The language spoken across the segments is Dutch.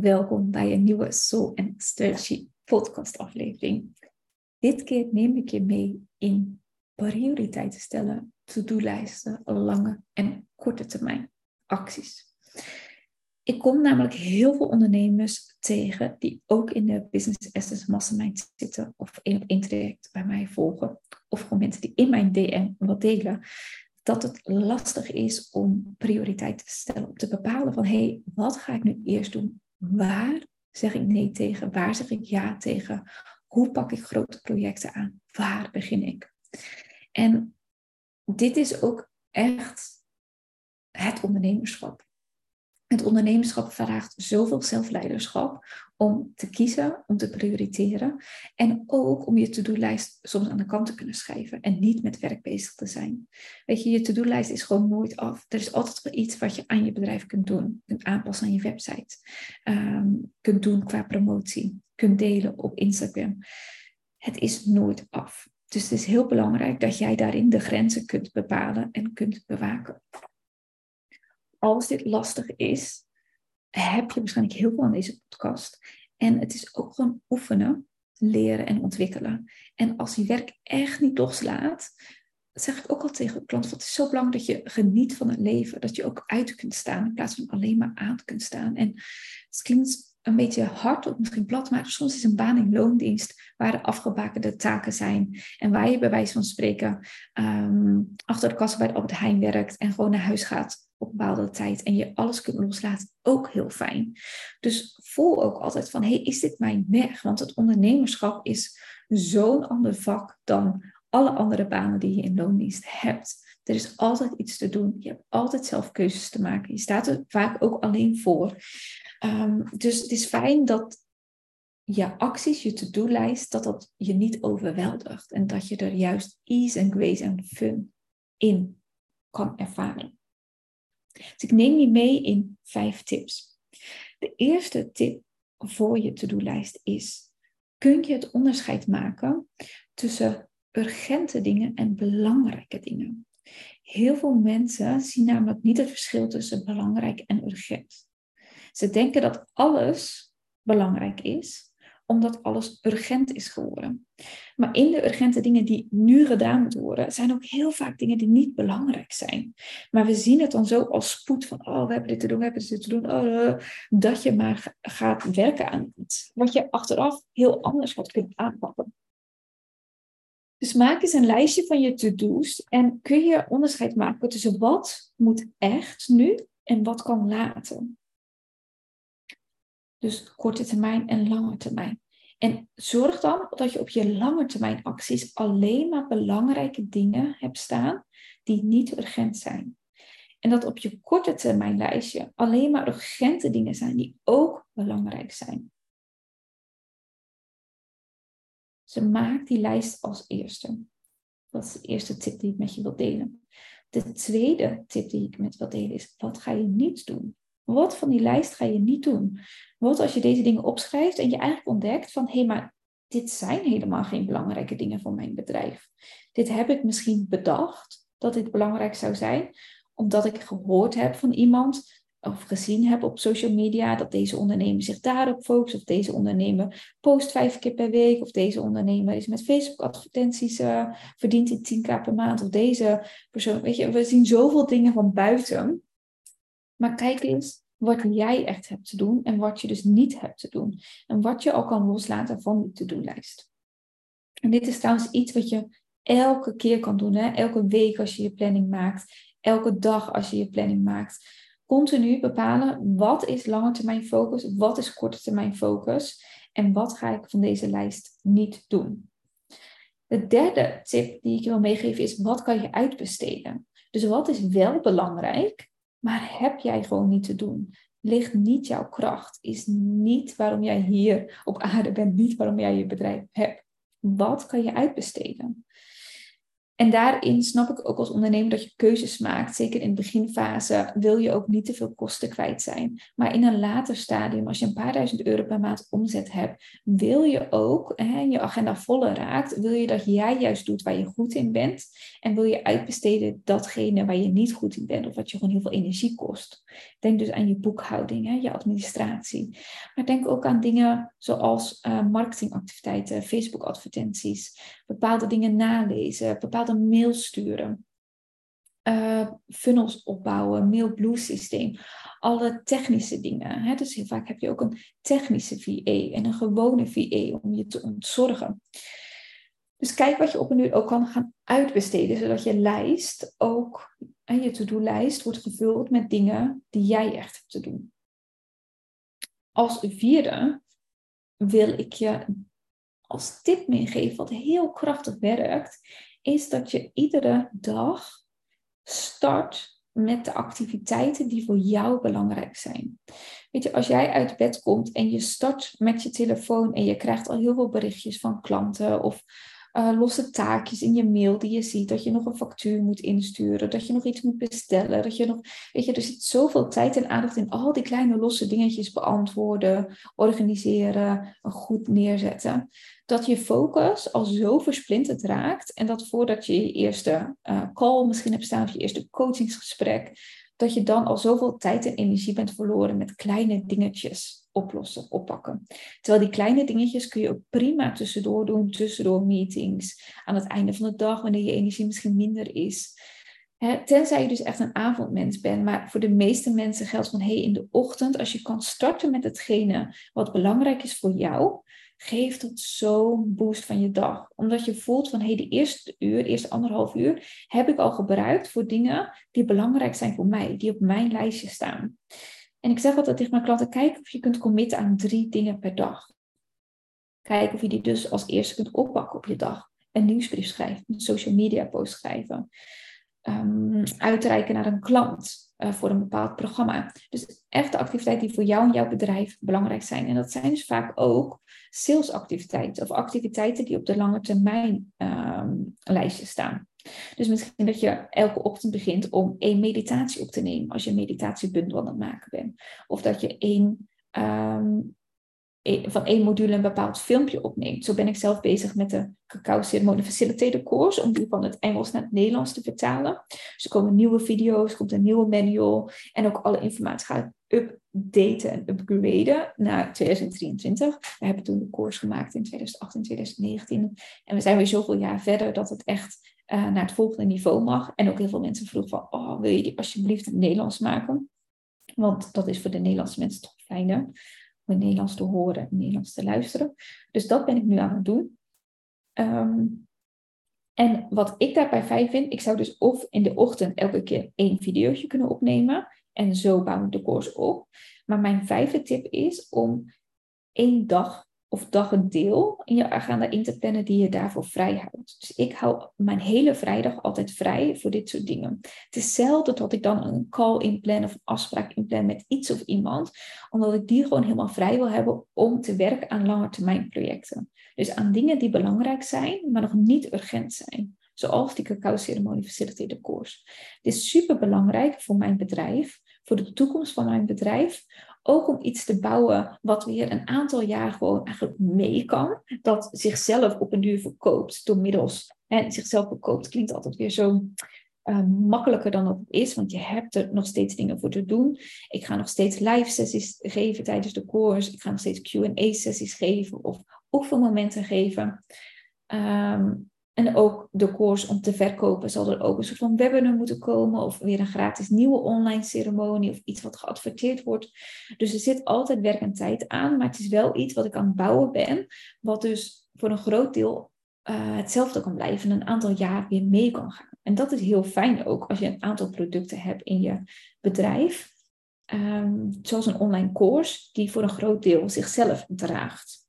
Welkom bij een nieuwe Soul and Strategy podcast aflevering. Dit keer neem ik je mee in prioriteiten stellen, to-do-lijsten, lange en korte termijn acties. Ik kom namelijk heel veel ondernemers tegen die ook in de Business Essence Mastermind zitten of op één traject bij mij volgen. Of gewoon mensen die in mijn DM wat delen. Dat het lastig is om prioriteiten te stellen. Om te bepalen van hé, hey, wat ga ik nu eerst doen? Waar zeg ik nee tegen? Waar zeg ik ja tegen? Hoe pak ik grote projecten aan? Waar begin ik? En dit is ook echt het ondernemerschap. Het ondernemerschap vraagt zoveel zelfleiderschap om te kiezen, om te prioriteren en ook om je to-do-lijst soms aan de kant te kunnen schrijven en niet met werk bezig te zijn. Weet je, je to-do-lijst is gewoon nooit af. Er is altijd wel iets wat je aan je bedrijf kunt doen, kunt aanpassen aan je website, um, kunt doen qua promotie, kunt delen op Instagram. Het is nooit af. Dus het is heel belangrijk dat jij daarin de grenzen kunt bepalen en kunt bewaken als dit lastig is, heb je waarschijnlijk heel veel aan deze podcast. En het is ook gewoon oefenen, leren en ontwikkelen. En als die werk echt niet loslaat, zeg ik ook al tegen de klant, het is zo belangrijk dat je geniet van het leven. Dat je ook uit kunt staan in plaats van alleen maar aan kunt staan. En het klinkt een beetje hard of misschien plat, maar soms is een baan in loondienst waar de afgebakende taken zijn en waar je bij wijze van spreken ehm, achter de kassa bij de Albert Heijn werkt en gewoon naar huis gaat op een bepaalde tijd en je alles kunt loslaten, ook heel fijn. Dus voel ook altijd van, hey, is dit mijn weg? Want het ondernemerschap is zo'n ander vak dan alle andere banen die je in loondienst hebt. Er is altijd iets te doen. Je hebt altijd zelf keuzes te maken. Je staat er vaak ook alleen voor. Ehm, dus het is fijn dat je acties, je to-do-lijst, dat dat je niet overweldigt. En dat je er juist ease en grace en fun in kan ervaren. Dus ik neem je mee in vijf tips. De eerste tip voor je to-do-lijst is: kun je het onderscheid maken tussen urgente dingen en belangrijke dingen? Heel veel mensen zien namelijk niet het verschil tussen belangrijk en urgent. Ze denken dat alles belangrijk is, omdat alles urgent is geworden. Maar in de urgente dingen die nu gedaan moeten worden, zijn ook heel vaak dingen die niet belangrijk zijn. Maar we zien het dan zo als spoed van, oh, we hebben dit te doen, we hebben dit te doen, oh, eh, dat je maar gaat werken aan iets. Wat je achteraf heel anders had kunnen aanpakken. Dus maak eens een lijstje van je to-do's en kun je onderscheid maken tussen wat moet echt nu en wat kan laten. Dus korte termijn en lange termijn. En zorg dan dat je op je lange termijn acties alleen maar belangrijke dingen hebt staan die niet urgent zijn. En dat op je korte termijn lijstje alleen maar urgente dingen zijn die ook belangrijk zijn. Ze dus maak die lijst als eerste. Dat is de eerste tip die ik met je wil delen. De tweede tip die ik met wil delen is: wat ga je niet doen? Wat van die lijst ga je niet doen? Wat als je deze dingen opschrijft en je eigenlijk ontdekt van hé, hey, maar dit zijn helemaal geen belangrijke dingen voor mijn bedrijf. Dit heb ik misschien bedacht dat dit belangrijk zou zijn, omdat ik gehoord heb van iemand of gezien heb op social media dat deze ondernemer zich daarop focust, of deze ondernemer post vijf keer per week, of deze ondernemer is met Facebook advertenties, uh, verdient hij 10k per maand, of deze persoon, weet je, we zien zoveel dingen van buiten maar kijk eens wat jij echt hebt te doen en wat je dus niet hebt te doen. En wat je al kan loslaten van die to-do-lijst. En dit is trouwens iets wat je elke keer kan doen. Hè? Elke week als je je planning maakt. Elke dag als je je planning maakt. Continu bepalen wat is lange termijn focus, wat is korte termijn focus en wat ga ik van deze lijst niet doen. De derde tip die ik je wil meegeven is wat kan je uitbesteden. Dus wat is wel belangrijk maar heb jij gewoon niet te doen. Ligt niet jouw kracht. Is niet waarom jij hier op aarde bent. Niet waarom jij je bedrijf hebt. Wat kan je uitbesteden? En daarin snap ik ook als ondernemer dat je keuzes maakt. Zeker in de beginfase wil je ook niet te veel kosten kwijt zijn. Maar in een later stadium, als je een paar duizend euro per maand omzet hebt, wil je ook, hè, je agenda voller raakt, wil je dat jij juist doet waar je goed in bent. En wil je uitbesteden datgene waar je niet goed in bent of wat je gewoon heel veel energie kost. Denk dus aan je boekhouding, hè, je administratie. Maar denk ook aan dingen zoals uh, marketingactiviteiten, Facebook advertenties, bepaalde dingen nalezen, bepaalde mail sturen. Uh, funnels opbouwen, MailBlue systeem, alle technische dingen. Hè? Dus heel vaak heb je ook een technische VA en een gewone VA om je te ontzorgen. Dus kijk wat je op een uur ook kan gaan uitbesteden, zodat je lijst ook, en je to-do-lijst wordt gevuld met dingen die jij echt hebt te doen. Als vierde wil ik je als tip meegeven wat heel krachtig werkt, is dat je iedere dag start met de activiteiten die voor jou belangrijk zijn. Weet je, als jij uit bed komt en je start met je telefoon en je krijgt al heel veel berichtjes van klanten of uh, losse taakjes in je mail die je ziet, dat je nog een factuur moet insturen, dat je nog iets moet bestellen, dat je nog, weet je, er zit zoveel tijd en aandacht in al die kleine losse dingetjes beantwoorden, organiseren, goed neerzetten, dat je focus al zo versplinterd raakt en dat voordat je je eerste uh, call misschien hebt staan of je eerste coachingsgesprek, dat je dan al zoveel tijd en energie bent verloren met kleine dingetjes oplossen, oppakken. Terwijl die kleine dingetjes kun je ook prima tussendoor doen, tussendoor meetings, aan het einde van de dag, wanneer je energie misschien minder is. tenzij je dus echt een avondmens bent. Maar voor de meeste mensen geldt van hey, in de ochtend, als je kan starten met hetgene wat belangrijk is voor jou, geeft dat zo'n boost van je dag. Omdat je voelt van, hé, hey, de eerste uur, de eerste anderhalf uur, heb ik al gebruikt voor dingen die belangrijk zijn voor mij, die op mijn lijstje staan. En ik zeg altijd tegen mijn klanten, kijk of je kunt committen aan drie dingen per dag. Kijk of je die dus als eerste kunt oppakken op je dag. Een nieuwsbrief schrijven, een social media post schrijven. Um, uitreiken naar een klant uh, voor een bepaald programma. Dus echt de activiteiten die voor jou en jouw bedrijf belangrijk zijn. En dat zijn dus vaak ook salesactiviteiten of activiteiten die op de lange termijn um, lijstje staan. Dus misschien dat je elke ochtend begint om één meditatie op te nemen als je een meditatiebundel aan het maken bent. Of dat je één, um, van één module een bepaald filmpje opneemt. Zo ben ik zelf bezig met de Cacao Ceremonie Facilitator course, om die van het Engels naar het Nederlands te vertalen. Dus er komen nieuwe video's, er komt een nieuwe manual en ook alle informatie gaat updaten en upgraden naar 2023. We hebben toen de course gemaakt in 2018, 2019 en we zijn weer zoveel jaar verder dat het echt uh, naar het volgende niveau mag. En ook heel veel mensen vroegen van, oh, wil je die alsjeblieft in het Nederlands maken? Want dat is voor de Nederlandse mensen toch fijner. Nederlands te horen en Nederlands te luisteren. Dus dat ben ik nu aan het doen. Um, en wat ik daarbij fijn vind, ik zou dus of in de ochtend elke keer één videootje kunnen opnemen. En zo bouw ik de course op. Maar mijn vijfde tip is om één dag of dag een deel in je agenda in te plannen die je daarvoor vrij houdt. Dus ik hou mijn hele vrijdag altijd vrij voor dit soort dingen. Het is zelden dat ik dan een call inplan of een afspraak inplan met iets of iemand, omdat ik die gewoon helemaal vrij wil hebben om te werken aan lange termijn projecten. Dus aan dingen die belangrijk zijn, maar nog niet urgent zijn. Zoals die cacao ceremonie facilitator course. Dit is super belangrijk voor mijn bedrijf, voor de toekomst van mijn bedrijf, ook om iets te bouwen wat weer een aantal jaar gewoon eigenlijk mee kan. Dat zichzelf op een duur verkoopt door middels. En zichzelf verkoopt klinkt altijd weer zo uh, makkelijker dan het is, want je hebt er nog steeds dingen voor te doen. Ik ga nog steeds live sessies geven tijdens de course. Ik ga nog steeds QA sessies geven of oefenmomenten geven. Um, en ook de course om te verkopen zal er ook een soort van webinar moeten komen of weer een gratis nieuwe online ceremonie of iets wat geadverteerd wordt. Dus er zit altijd werk en tijd aan, maar het is wel iets wat ik aan het bouwen ben, wat dus voor een groot deel uh, hetzelfde kan blijven en een aantal jaar weer mee kan gaan. En dat is heel fijn ook als je een aantal producten hebt in je bedrijf, um, zoals een online course die voor een groot deel zichzelf draagt.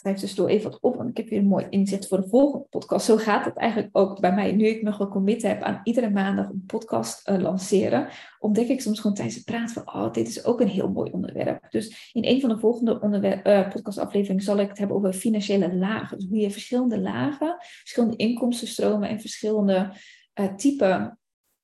Schrijf dus door even wat op, want ik heb weer een mooi inzicht voor de volgende podcast. Zo gaat het eigenlijk ook bij mij. Nu ik me gecommit heb aan iedere maandag een podcast uh, lanceren, ontdek ik soms gewoon tijdens het praten van, oh, dit is ook een heel mooi onderwerp. Dus in een van de volgende uh, podcastafleveringen zal ik het hebben over financiële lagen. Dus hoe je verschillende lagen, verschillende inkomstenstromen en verschillende uh, typen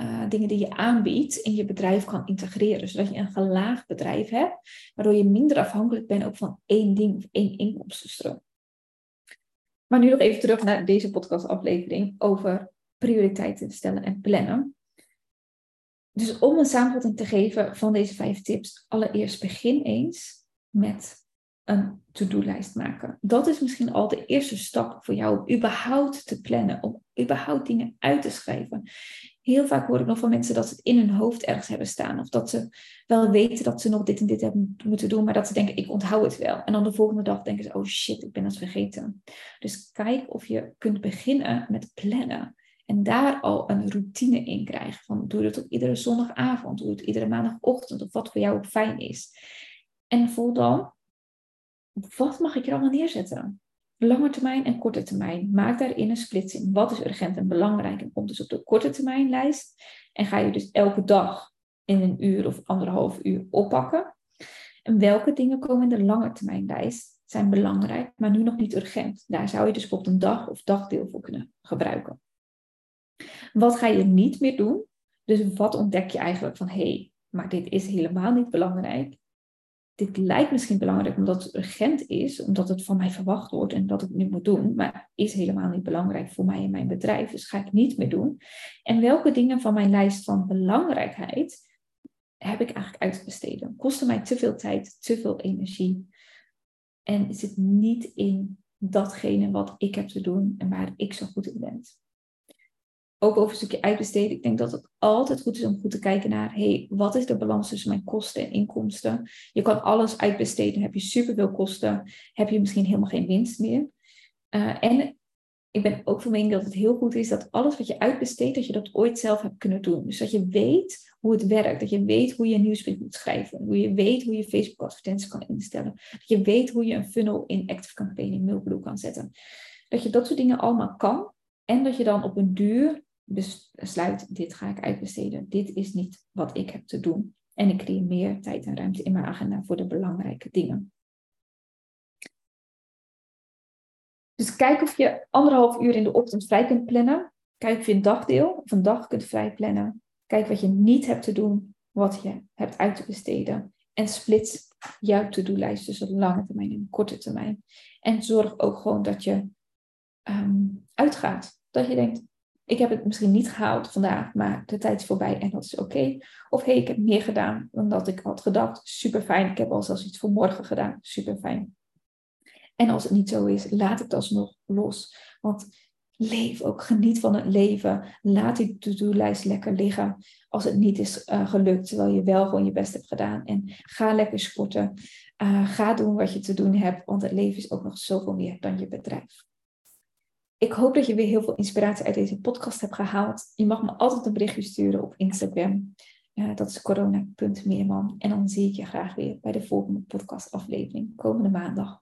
uh, dingen die je aanbiedt in je bedrijf kan integreren. Zodat je een gelaagd bedrijf hebt, waardoor je minder afhankelijk bent ook van één ding of één inkomstenstroom. Maar nu nog even terug naar deze podcastaflevering over prioriteiten stellen en plannen. Dus om een samenvatting te geven van deze vijf tips, allereerst begin eens met een to-do-lijst maken. Dat is misschien al de eerste stap voor jou om überhaupt te plannen, om überhaupt dingen uit te schrijven. Heel vaak hoor ik nog van mensen dat ze het in hun hoofd ergens hebben staan. Of dat ze wel weten dat ze nog dit en dit hebben moeten doen, maar dat ze denken, ik onthoud het wel. En dan de volgende dag denken ze, oh shit, ik ben het vergeten. Dus kijk of je kunt beginnen met plannen. En daar al een routine in krijgen. Van doe het op iedere zondagavond, doe het iedere maandagochtend, of wat voor jou ook fijn is. En voel dan, wat mag ik er allemaal neerzetten? lange termijn en korte termijn. Maak daarin een splitsing. Wat is urgent en belangrijk en komt dus op de korte termijnlijst. En ga je dus elke dag in een uur of anderhalf uur oppakken. En welke dingen komen in de lange termijnlijst zijn belangrijk, maar nu nog niet urgent. Daar zou je dus bijvoorbeeld een dag of dagdeel voor kunnen gebruiken. Wat ga je niet meer doen? Dus wat ontdek je eigenlijk van hé, hey, maar dit is helemaal niet belangrijk dit lijkt misschien belangrijk omdat het urgent is, omdat het van mij verwacht wordt en dat ik nu moet doen, maar is helemaal niet belangrijk voor mij en mijn bedrijf, dus ga ik niet meer doen. En welke dingen van mijn lijst van belangrijkheid heb ik eigenlijk uit te besteden? Kosten mij te veel tijd, te veel energie en zit niet in datgene wat ik heb te doen en waar ik zo goed in ben ook over een stukje uitbesteden. Ik denk dat het altijd goed is om goed te kijken naar, hey, wat is de balans tussen mijn kosten en inkomsten? Je kan alles uitbesteden, heb je superveel kosten, heb je misschien helemaal geen winst meer. Uh, en ik ben ook van mening dat het heel goed is dat alles wat je uitbesteedt, dat je dat ooit zelf hebt kunnen doen. Dus dat je weet hoe het werkt, dat je weet hoe je een nieuwsbrief moet schrijven, hoe je weet hoe je Facebook advertenties kan instellen, dat je weet hoe je een funnel in Active Campaign in Mailblue kan zetten. Dat je dat soort dingen allemaal kan en dat je dan op een duur besluit, dit ga ik uitbesteden. Dit is niet wat ik heb te doen. En ik creëer meer tijd en ruimte in mijn agenda voor de belangrijke dingen. Dus kijk of je anderhalf uur in de ochtend vrij kunt plannen. Kijk of je een dagdeel of een dag kunt vrij plannen. Kijk wat je niet hebt te doen, wat je hebt uit te besteden. En splits jouw to-do-lijst tussen lange termijn en korte termijn. En zorg ook gewoon dat je um, uitgaat. Dat je denkt, ik heb het misschien niet gehaald vandaag, maar de tijd is voorbij en dat is oké. Of hé, ik heb meer gedaan dan dat ik had gedacht. Super fijn. Ik heb al zelfs iets voor morgen gedaan. Super fijn. En als het niet zo is, laat het alsnog los. Want leef ook, geniet van het leven. Laat die to-do-lijst lekker liggen als het niet is uh, gelukt, terwijl je wel gewoon je best hebt gedaan. En ga lekker sporten. Uh, ga doen wat je te doen hebt, want het leven is ook nog zoveel meer dan je bedrijf. Ik hoop dat je weer heel veel inspiratie uit deze podcast hebt gehaald. Je mag me altijd een berichtje sturen op Instagram. Uh, dat is corona.meerman. En dan zie ik je graag weer bij de volgende podcastaflevering komende maandag.